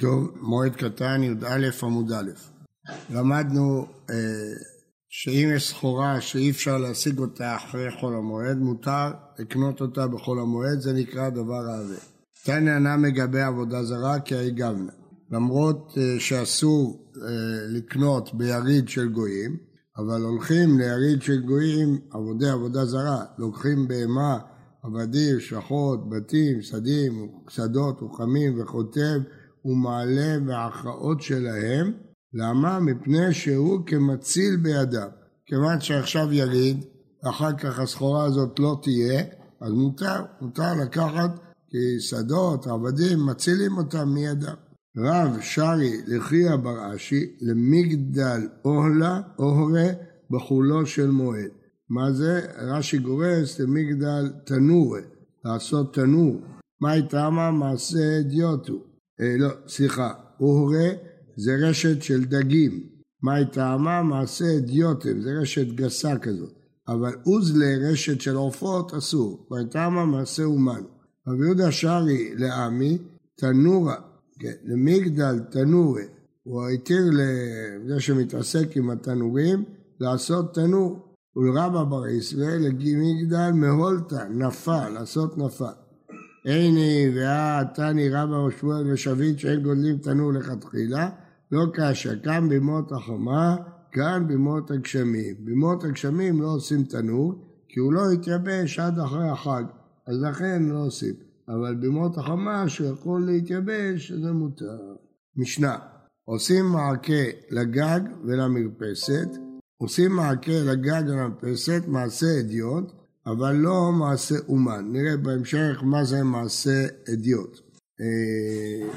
טוב, מועד קטן י"א עמוד א'. למדנו אה, שאם יש סחורה שאי אפשר להשיג אותה אחרי חול המועד, מותר לקנות אותה בחול המועד, זה נקרא דבר העבה. תניא נא מגבי עבודה זרה כי ההיא גבנה. למרות אה, שאסור אה, לקנות ביריד של גויים, אבל הולכים ליריד של גויים עבודי עבודה זרה, לוקחים בהמה, עבדים, שחות, בתים, שדים, שדות, רוחמים וחוטב ומעלה בהכרעות שלהם. למה? מפני שהוא כמציל בידם. כיוון שעכשיו יריד, אחר כך הסחורה הזאת לא תהיה, אז מותר, מותר לקחת כי שדות, עבדים, מצילים אותם מידם. רב שרי לחייא בר אשי למגדל אוהלה אוהרה בחולו של מועד. מה זה? רש"י גורס למגדל תנורה, לעשות תנור. מה איתמה? מעשה אדיוטו. לא, סליחה, אוהרה זה רשת של דגים. מה איתמה? מעשה אדיוטם, זה רשת גסה כזאת. אבל אוזלה, רשת של עופות, אסור. ואיתמה מעשה אומן. רבי יהודה שרי לעמי, תנורה, כן, למגדל תנורה. הוא התיר לזה שמתעסק עם התנורים לעשות תנור. ולרבא בר ישראל למגדל מהולתא, נפל, לעשות נפל. עיני ואה תני רבא ושמואל ושביט שאין גודלים תנור לכתחילה, לא קשה, כאן בימות החומה, כאן בימות הגשמים. בימות הגשמים לא עושים תנור, כי הוא לא יתייבש עד אחרי החג, אז לכן לא עושים. אבל בימות החומה שהוא יכול להתייבש, זה מותר. משנה, עושים מעקה לגג ולמרפסת, עושים מעקה לגג ולמרפסת, מעשה אדיוט, אבל לא מעשה אומן. נראה בהמשך מה זה מעשה אדיוט. אה,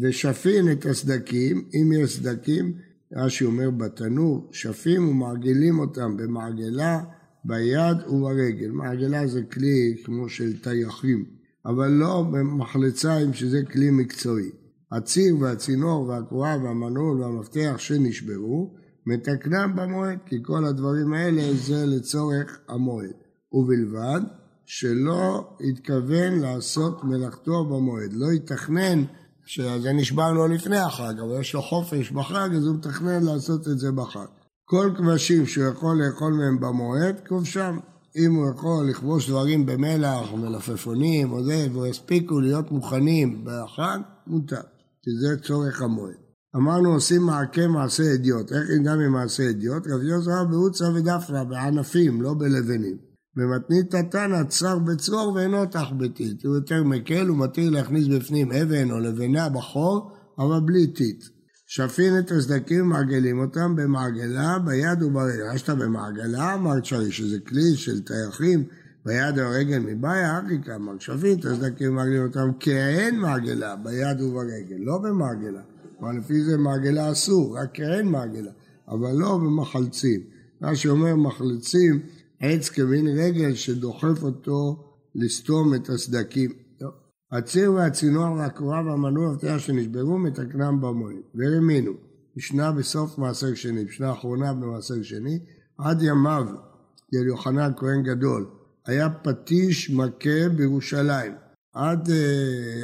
ושפין את הסדקים, אם יש סדקים, רש"י אומר בתנור, שפים ומעגלים אותם במעגלה, ביד וברגל. מעגלה זה כלי כמו של טייחים, אבל לא במחלציים שזה כלי מקצועי. הציר והצינור והקרואה והמנעול והמפתח שנשברו, מתקנם במועד, כי כל הדברים האלה זה לצורך המועד. ובלבד שלא התכוון לעשות מלאכתו במועד. לא יתכנן שזה נשבע לו לפני החג, אבל יש לו חופש בחג, אז הוא מתכנן לעשות את זה בחג. כל כבשים שהוא יכול לאכול מהם במועד, כובשם. אם הוא יכול לכבוש דברים במלח, מלפפונים או זה, והוא יספיקו להיות מוכנים בחג, מותר, כי זה צורך המועד. אמרנו עושים מעקה מעשה אדיוט, איך נדע ממעשה אדיוט? רבי יוסף בעוצה ודפנה, בענפים, לא בלבנים. במתנית תתנא צר בצרור ואינו תחבטית, הוא יותר מקל, הוא מתיר להכניס בפנים אבן או לבנה בחור, אבל בלי טיט. שפין את הסדקים ומעגלים אותם במעגלה, ביד וברגל. יש במעגלה, אמרת שרי, שזה כלי של טייחים, ביד וברגל מבעיה, אריקה, אמר שפין את הסדקים ומעגלים אותם כאין מעגלה, ביד וברגל, לא במעגלה. אבל לפי זה מעגלה אסור, רק כאין מעגלה, אבל לא במחלצים. מה שאומר מחלצים, עץ כמין רגל שדוחף אותו לסתום את הסדקים. הציר והצינור והקורה והמנוע והפתיעה שנשברו מתקנם במועד. והאמינו, משנה בסוף מעשר שני, משנה אחרונה במעשר שני, עד ימיו של יוחנן כהן גדול, היה פטיש מכה בירושלים. עד, uh,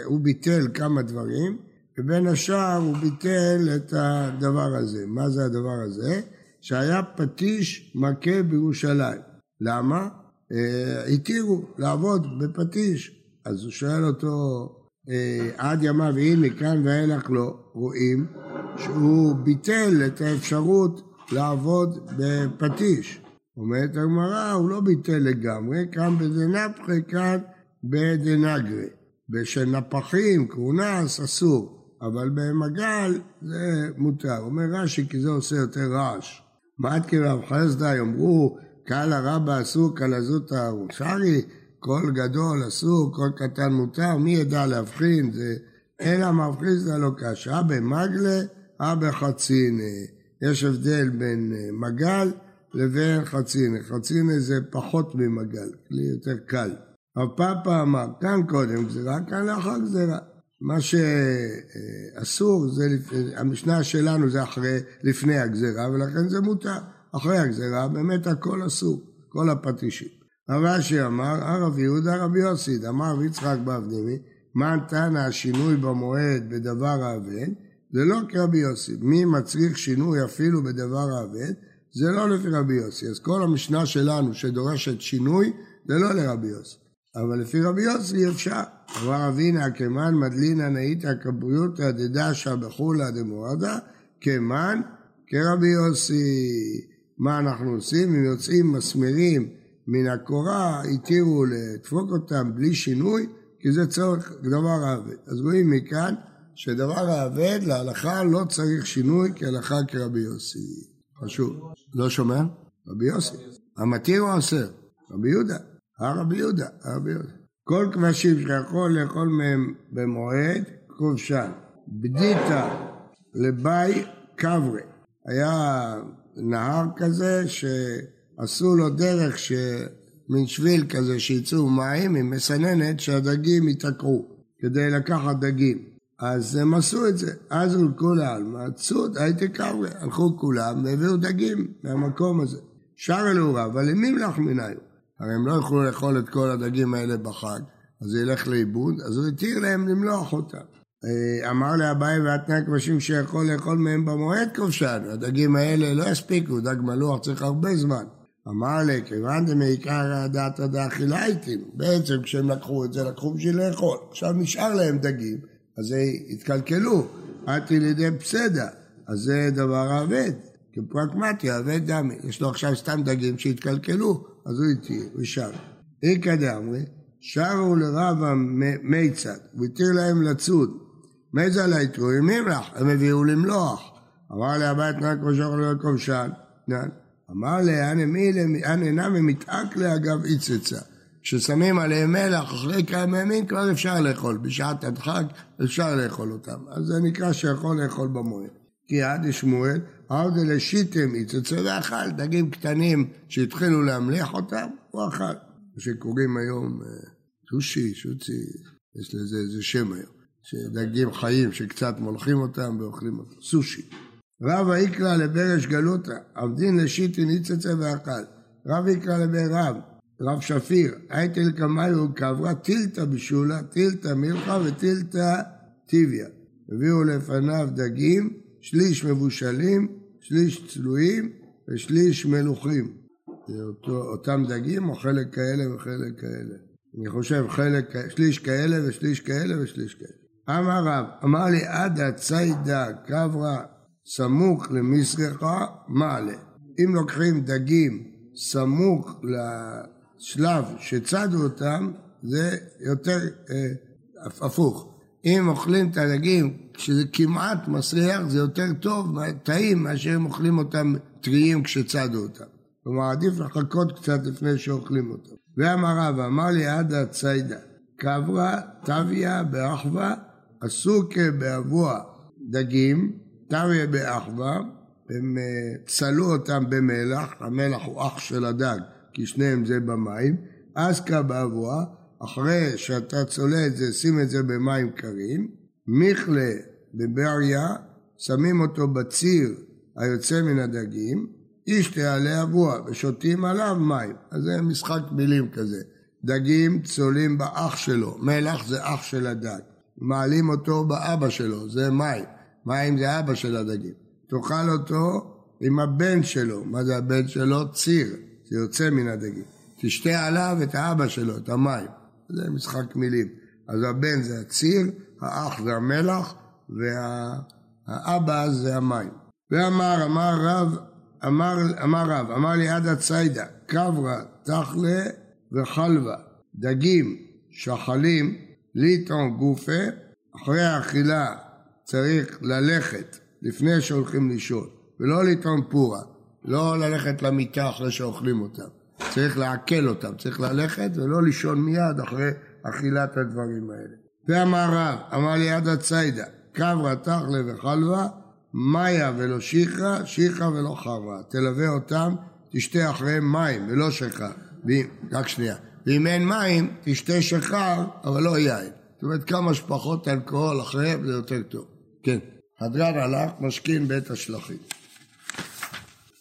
הוא ביטל כמה דברים, ובין השאר הוא ביטל את הדבר הזה. מה זה הדבר הזה? שהיה פטיש מכה בירושלים. למה? אה, התירו לעבוד בפטיש. אז הוא שואל אותו, אה, עד ימיו אם מכאן ואילך לא, רואים שהוא ביטל את האפשרות לעבוד בפטיש. אומרת הגמרא, הוא לא ביטל לגמרי, כאן בדנפחי, כאן בדנגרי. בשנפחים, כרונס, אסור, אבל במגל זה מותר. אומר רש"י, כי זה עושה יותר רעש. מה עד כרב חסדא יאמרו קהל הרבה אסור קלזותא רושרי, קול גדול אסור, קול קטן מותר, מי ידע להבחין? זה אין המבחין זה לא קשה, אבא מגלה, אבא חצינה. יש הבדל בין אה, מגל לבין חצינה. חצינה זה פחות ממגל, כלי יותר קל. רב פאפה אמר, כאן קודם גזירה, כאן לאחר גזירה. מה שאסור, זה, המשנה שלנו זה אחרי, לפני הגזירה, ולכן זה מותר. אחרי הגזירה באמת הכל אסור, כל הפטישים. רב אשי אמר, הרב יהודה רבי יוסי, אמר יצחק באבנימי, מה נתן השינוי במועד בדבר האבד? זה לא כרבי יוסי. מי מצריך שינוי אפילו בדבר האבד? זה לא לפי רבי יוסי. אז כל המשנה שלנו שדורשת שינוי, זה לא לרבי יוסי. אבל לפי רבי יוסי אפשר. אמר אבינה כמן מדלינא נאיתא כבריותא דדשא בחולא דמורדה, כמן כרבי יוסי. מה אנחנו עושים? אם יוצאים מסמרים מן הקורה, התירו לדפוק אותם בלי שינוי, כי זה צורך דבר האבד. אז רואים מכאן שדבר האבד להלכה לא צריך שינוי כהלכה כרבי יוסי. חשוב. לא שומע? רבי יוסי. המתיר או אוסר? רבי יהודה. הרבי יהודה. הרבי יהודה. כל כבשים שיכול לאכול מהם במועד, כובשן. בדיתא לבי קברי. היה נהר כזה שעשו לו דרך ש... מין שביל כזה שיצאו מים עם מסננת שהדגים ייתקעו כדי לקחת דגים. אז הם עשו את זה. אז הולכו לעלמא, צוד הייתי קרווה. הלכו כולם והביאו דגים מהמקום הזה. שר אלוהיו, אבל למי מלח מניו? הרי הם לא יכלו לאכול את כל הדגים האלה בחג, אז זה ילך לאיבוד, אז הוא התיר להם למלוח אותם. אה, אמר לאביי ואתנא כבשים שיכול לאכול מהם במועד כבשן, הדגים האלה לא יספיקו, דג מלוח צריך הרבה זמן. אמר לי, כיוון דמעיקר הדעתא דאכילה איתי, בעצם כשהם לקחו את זה, לקחו בשביל לאכול. עכשיו נשאר להם דגים, אז זה התקלקלו, עתי לידי פסדה, אז זה דבר אבד, כפרקמטי, אבד דמי. יש לו עכשיו סתם דגים שהתקלקלו, אז הוא איתי, הוא שר. איכא דאמרי, שרו לרבא מיצד, הוא התיר להם לצוד. מזה לה יתרו, ימים לך, הם הביאו למלוח. אמר לי הבית רק כמו שאוכל לכובשן, אמר לי, אנא נמי מתעק לאגב איצצה. כששמים עליהם מלח אחרי כמה ימים כבר אפשר לאכול, בשעת הדחק אפשר לאכול אותם. אז זה נקרא שיכול לאכול במועד. כי עד שמואל, עד לשיתם איצצה ואכל, דגים קטנים שהתחילו להמליח אותם, הוא אכל. מה שקוראים היום שושי, אה, שוצי, יש לזה איזה שם היום. שדגים חיים שקצת מולכים אותם ואוכלים אותם, סושי. רב איקרא לברש גלותא, עבדין לשיטין איצצה ואכל. רב איקרא לברב, רב שפיר, הייתל קמיו קברה טילתא בשולה, טילתא מלכה וטילתא טיביה. הביאו לפניו דגים, שליש מבושלים, שליש צלויים ושליש מלוכים. זה אותו, אותם דגים או חלק כאלה וחלק כאלה? אני חושב חלק, שליש כאלה ושליש כאלה ושליש כאלה. אמר רב, אמר לי עדה ציידה קברה סמוך למסגחה, מעלה. אם לוקחים דגים סמוך לשלב שצדו אותם, זה יותר אה, הפוך. אם אוכלים את הדגים כשזה כמעט מסריח, זה יותר טוב, טעים, מאשר אם אוכלים אותם טריים כשצדו אותם. כלומר, עדיף לחכות קצת לפני שאוכלים אותם. ואמר רבא, אמר לי עדה ציידה, קברה, טביה, באחווה, עסוקה באבוע דגים, תריה באחווה, הם אה, צלו אותם במלח, המלח הוא אח של הדג, כי שניהם זה במים, אסקה באבוה, אחרי שאתה צולה את זה, שים את זה במים קרים, מיכלה בבריה, שמים אותו בציר היוצא מן הדגים, איש תעלה אבוה, ושותים עליו מים. אז זה משחק מילים כזה. דגים צולים באח שלו, מלח זה אח של הדג. מעלים אותו באבא שלו, זה מים. מים זה אבא של הדגים. תאכל אותו עם הבן שלו. מה זה הבן שלו? ציר. זה יוצא מן הדגים. תשתה עליו את האבא שלו, את המים. זה משחק מילים. אז הבן זה הציר, האח זה המלח, והאבא זה המים. ואמר, אמר רב, אמר, אמר רב, אמר לי עד הציידה, קברה, תכלה וחלבה, דגים, שחלים, ליטרון גופה, אחרי האכילה צריך ללכת לפני שהולכים לישון, ולא לטעום פורה, לא ללכת למיטה אחרי שאוכלים אותם. צריך לעכל אותם, צריך ללכת ולא לישון מיד אחרי אכילת הדברים האלה. ואמר רב, אמר לי עד הציידה, קברה תכלה וחלבה, מאיה ולא שיחרה, שיחרה ולא חרבה. תלווה אותם, תשתה אחריהם מים ולא שיכר. רק שנייה. ואם אין מים, תשתה שיכר, אבל לא יין. זאת אומרת, כמה שפחות אלכוהול אחריהם זה יותר טוב. כן. הדרן הלך, משכין בית השלכים.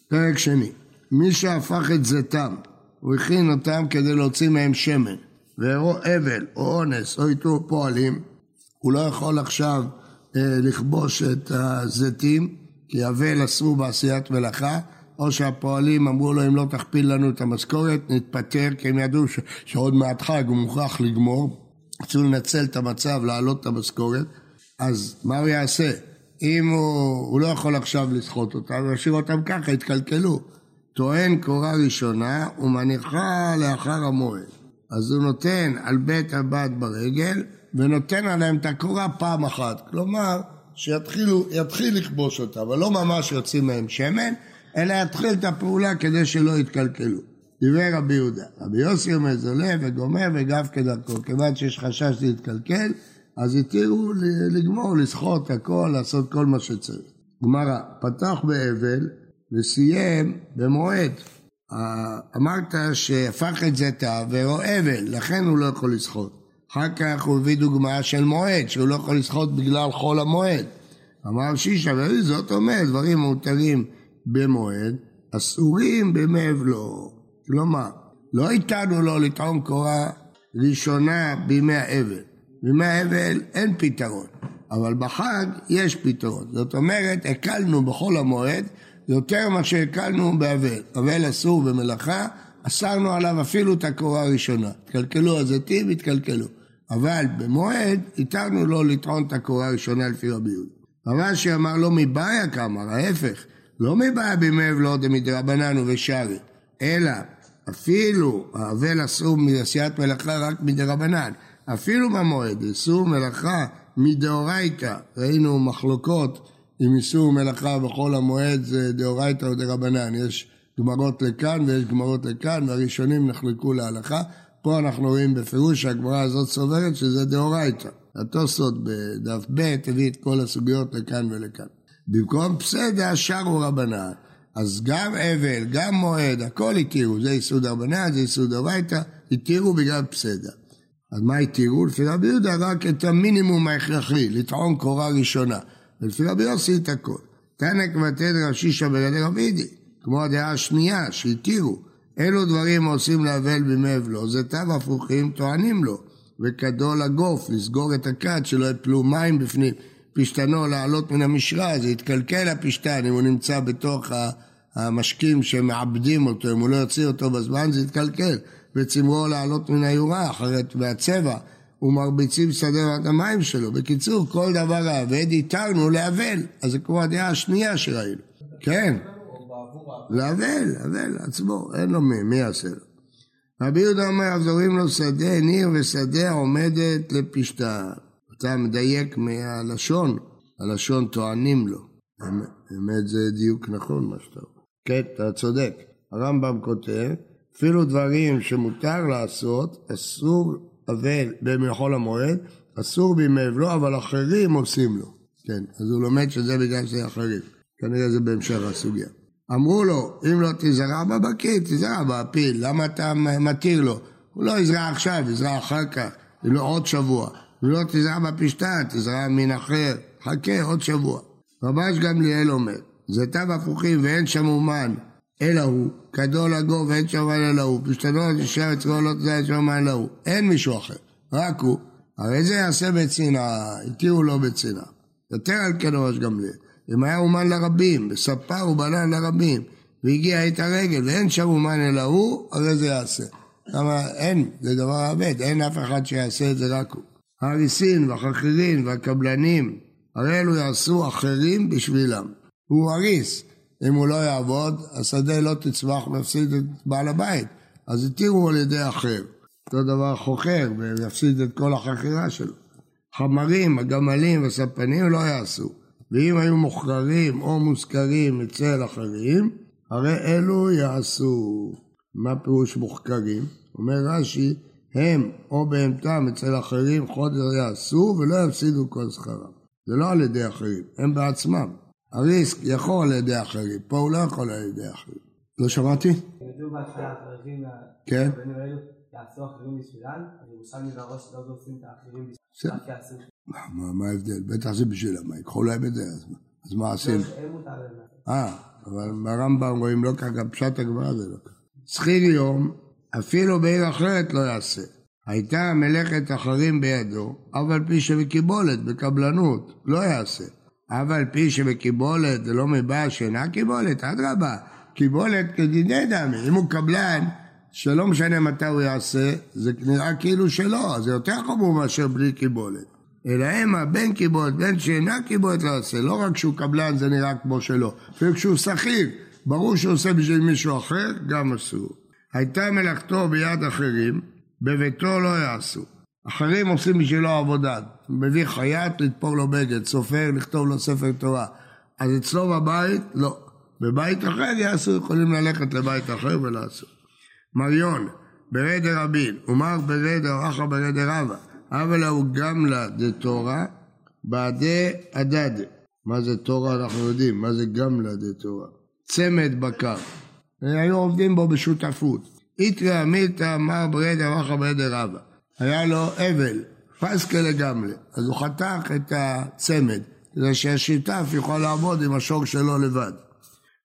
פרק שני. מי שהפך את זיתם, הוא הכין אותם כדי להוציא מהם שמן. ואירוע אבל או אונס או איתור פועלים, הוא לא יכול עכשיו אה, לכבוש את הזיתים, כי אבל אסור בעשיית מלאכה, או שהפועלים אמרו לו אם לא תכפיל לנו את המשכורת נתפטר כי הם ידעו ש... שעוד מעט חג הוא מוכרח לגמור רצו לנצל את המצב להעלות את המשכורת אז מה הוא יעשה? אם הוא, הוא לא יכול עכשיו לסחוט אותם, הוא ישאיר אותם ככה, יתקלקלו. טוען קורה ראשונה ומניחה לאחר המועד. אז הוא נותן על בית הבת ברגל ונותן עליהם את הקורה פעם אחת. כלומר, שיתחיל לכבוש אותה, אבל לא ממש יוצאים מהם שמן, אלא יתחיל את הפעולה כדי שלא יתקלקלו. דיבר רבי יהודה. רבי יוסי אומר זולה וגומר וגב כדרכו. כיוון שיש חשש להתקלקל, אז התירו לגמור, לסחוט הכל, לעשות כל מה שצריך. גמרא, פתח באבל וסיים במועד. אמרת שהפך את זיתיו והוא אבל, לכן הוא לא יכול לסחוט. אחר כך הוא הביא דוגמה של מועד, שהוא לא יכול לסחוט בגלל חול המועד. אמר שישה, וזאת אומרת, דברים מותרים במועד, אסורים בימי אבלו. כלומר, לא איתנו לו לטעום קורה ראשונה בימי האבל. בימי האבל אין פתרון, אבל בחג יש פתרון. זאת אומרת, הקלנו בחול המועד יותר ממה שהקלנו באבל. אבל אסור במלאכה, אסרנו עליו אפילו את הקורה הראשונה. התקלקלו הזיתים, התקלקלו. אבל במועד, התרנו לו לטעון את הקורה הראשונה לפי רבי יהודה. רש"י אמר לא מבעיה כאמר, ההפך, לא מבעיה בימי אבלו דמדרבנן ובשרי, אלא אפילו האבל אסור מעשיית מלאכה רק מדרבנן, אפילו במועד, איסור מלאכה מדאורייתא, ראינו מחלוקות אם איסור מלאכה בכל המועד זה דאורייתא או דרבנן, יש גמרות לכאן ויש גמרות לכאן והראשונים נחלקו להלכה, פה אנחנו רואים בפירוש שהגמרא הזאת סוברת שזה דאורייתא. התוספות בדף ב' הביא את כל הסוגיות לכאן ולכאן. במקום פסדה שרו רבנן. אז גם אבל, גם מועד, הכל התירו, זה יסוד רבנן, זה יסוד הביתה, התירו בגלל פסדה. אז מה התירו? לפי רבי יהודה רק את המינימום ההכרחי, לטעון קורה ראשונה. ולפי רבי יוסי את הכל. תנא כבתד רשישא בגדי רבידי, כמו הדעה השנייה שהתירו. אלו דברים עושים לאבל בימי אבלו, זה תו הפוכים טוענים לו. וכדו לגוף, לסגור את הכד, שלא יפלו מים בפנים. פשתנו לעלות מן המשרה, זה יתקלקל הפשתן, אם הוא נמצא בתוך המשקים שמעבדים אותו, אם הוא לא יוציא אותו בזמן זה יתקלקל. וצמרו לעלות מן היורה, אחרת מהצבע, ומרביצים שדה את המים שלו. בקיצור, כל דבר האבד התרנו לאבל, אז זה כמו הדעה השנייה שראינו. כן, לאבל, אבל עצמו, אין לו מי, מי יעשה לו? רבי יהודה אומר, זורים לו שדה, ניר ושדה עומדת לפשתה. אתה מדייק מהלשון, הלשון טוענים לו. באמת זה דיוק נכון מה שאתה אומר. כן, אתה צודק. הרמב"ם כותב, אפילו דברים שמותר לעשות, אסור אבל במחול המועד, אסור בימי אבלו, אבל אחרים עושים לו. כן, אז הוא לומד שזה בגלל שזה אחרים. כנראה זה בהמשך הסוגיה. אמרו לו, אם לא תזרע בבקיא, תזרע בפיל, למה אתה מתיר לו? הוא לא יזרע עכשיו, יזרע אחר כך, אם לא עוד שבוע. אם לא תזרע בפשטה, תזרע מין אחר, חכה עוד שבוע. רבש גמליאל אומר, זה תו הפוכים ואין שם אומן, אלא הוא, גדול הגו ואין שם אומן אלא הוא, פשטנו תשאר אצלו לא תזרע שם אומן אלא הוא, אין מישהו אחר, רק הוא. הרי זה יעשה בצנעה, התירו לו בצנעה. יותר על כן רבש גמליאל. אם היה אומן לרבים, וספר ובנן לרבים, והגיע את הרגל, ואין שם אומן אלא הוא, הרי זה יעשה. למה אין, זה דבר אבד, אין אף אחד שיעשה את זה רק הוא. האריסין והחכירים והקבלנים, הרי אלו יעשו אחרים בשבילם. הוא אריס, אם הוא לא יעבוד, השדה לא תצמח ויפסיד את בעל הבית, אז התירו על ידי אחר. אותו דבר חוכר ויפסיד את כל החכירה שלו. חמרים, הגמלים והספנים לא יעשו. ואם היו מוכררים או מושכרים אצל אחרים, הרי אלו יעשו. מה פירוש מוחכרים? אומר רש"י, הם או בהמתם אצל אחרים חודש יעשו ולא יפסידו כל שכרם. זה לא על ידי אחרים, הם בעצמם. הריסק יכול על ידי אחרים, פה הוא לא יכול על ידי אחרים. לא שמעתי? כן. יעשו אחרים בשבילם, אז ירושלמי והראש לא עושים את האחרים בשבילם, מה ההבדל? בטח זה בשבילם, ייקחו להם את זה, אז מה עושים? אה, אבל ברמב"ם רואים לא ככה, פשט הגמרא זה לא ככה. שכיר יום, אפילו בעיר אחרת לא יעשה. הייתה מלאכת אחרים בידו, אף על פי שבקיבולת, בקבלנות, לא יעשה. אף על פי שבקיבולת זה לא מבעיה שאינה קיבולת, אדרבה, קיבולת כדידי דמי. אם הוא קבלן, שלא משנה מתי הוא יעשה, זה נראה כאילו שלא, זה יותר חמור מאשר בלי קיבולת. אלא המה בין קיבולת בין שאינה קיבולת לא יעשה, לא רק כשהוא קבלן זה נראה כמו שלו, אפילו כשהוא שכיר, ברור שהוא עושה בשביל מישהו אחר, גם אסור. הייתה מלאכתו ביד אחרים, בביתו לא יעשו. אחרים עושים בשבילו עבודה, מביא חייט לתפור לו בגד, סופר לכתוב לו ספר תורה. אז אצלו בבית, לא. בבית אחר יעשו, יכולים ללכת לבית אחר ולעשו. מריון, ברי דרבין, ומר ברי דרחה ברי דרבה, אבל הוא גמלה דתורה, בעדי הדד. מה זה תורה אנחנו יודעים, מה זה גמלה דתורה? צמד בקר. היו עובדים בו בשותפות. איתרא מילתא מר ברי דרחה ברי דרבה. היה לו אבל, פסקה לגמרי, אז הוא חתך את הצמד, כדי שהשותף יכול לעבוד עם השור שלו לבד.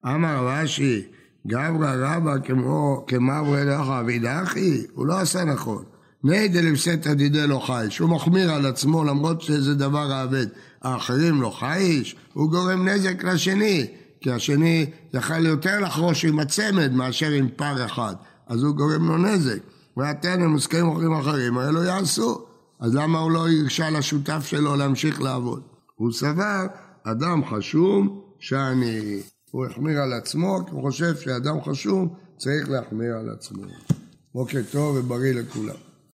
אמר רש"י, גברא רבא כמו כמברי לך אבידחי, הוא לא עשה נכון. נהי דלמסתא דידי לא חייש, הוא מחמיר על עצמו למרות שזה דבר האבד. האחרים לא חייש, הוא גורם נזק לשני, כי השני יכל יותר לחרוש עם הצמד מאשר עם פר אחד, אז הוא גורם לו נזק. ואתן הם מוסכמים אחרים אחרים, האלו יעשו. אז למה הוא לא הרשה לשותף שלו להמשיך לעבוד? הוא סבר, אדם חשוב שאני... הוא החמיר על עצמו, כי הוא חושב שאדם חשוב צריך להחמיר על עצמו. בוקר טוב ובריא לכולם.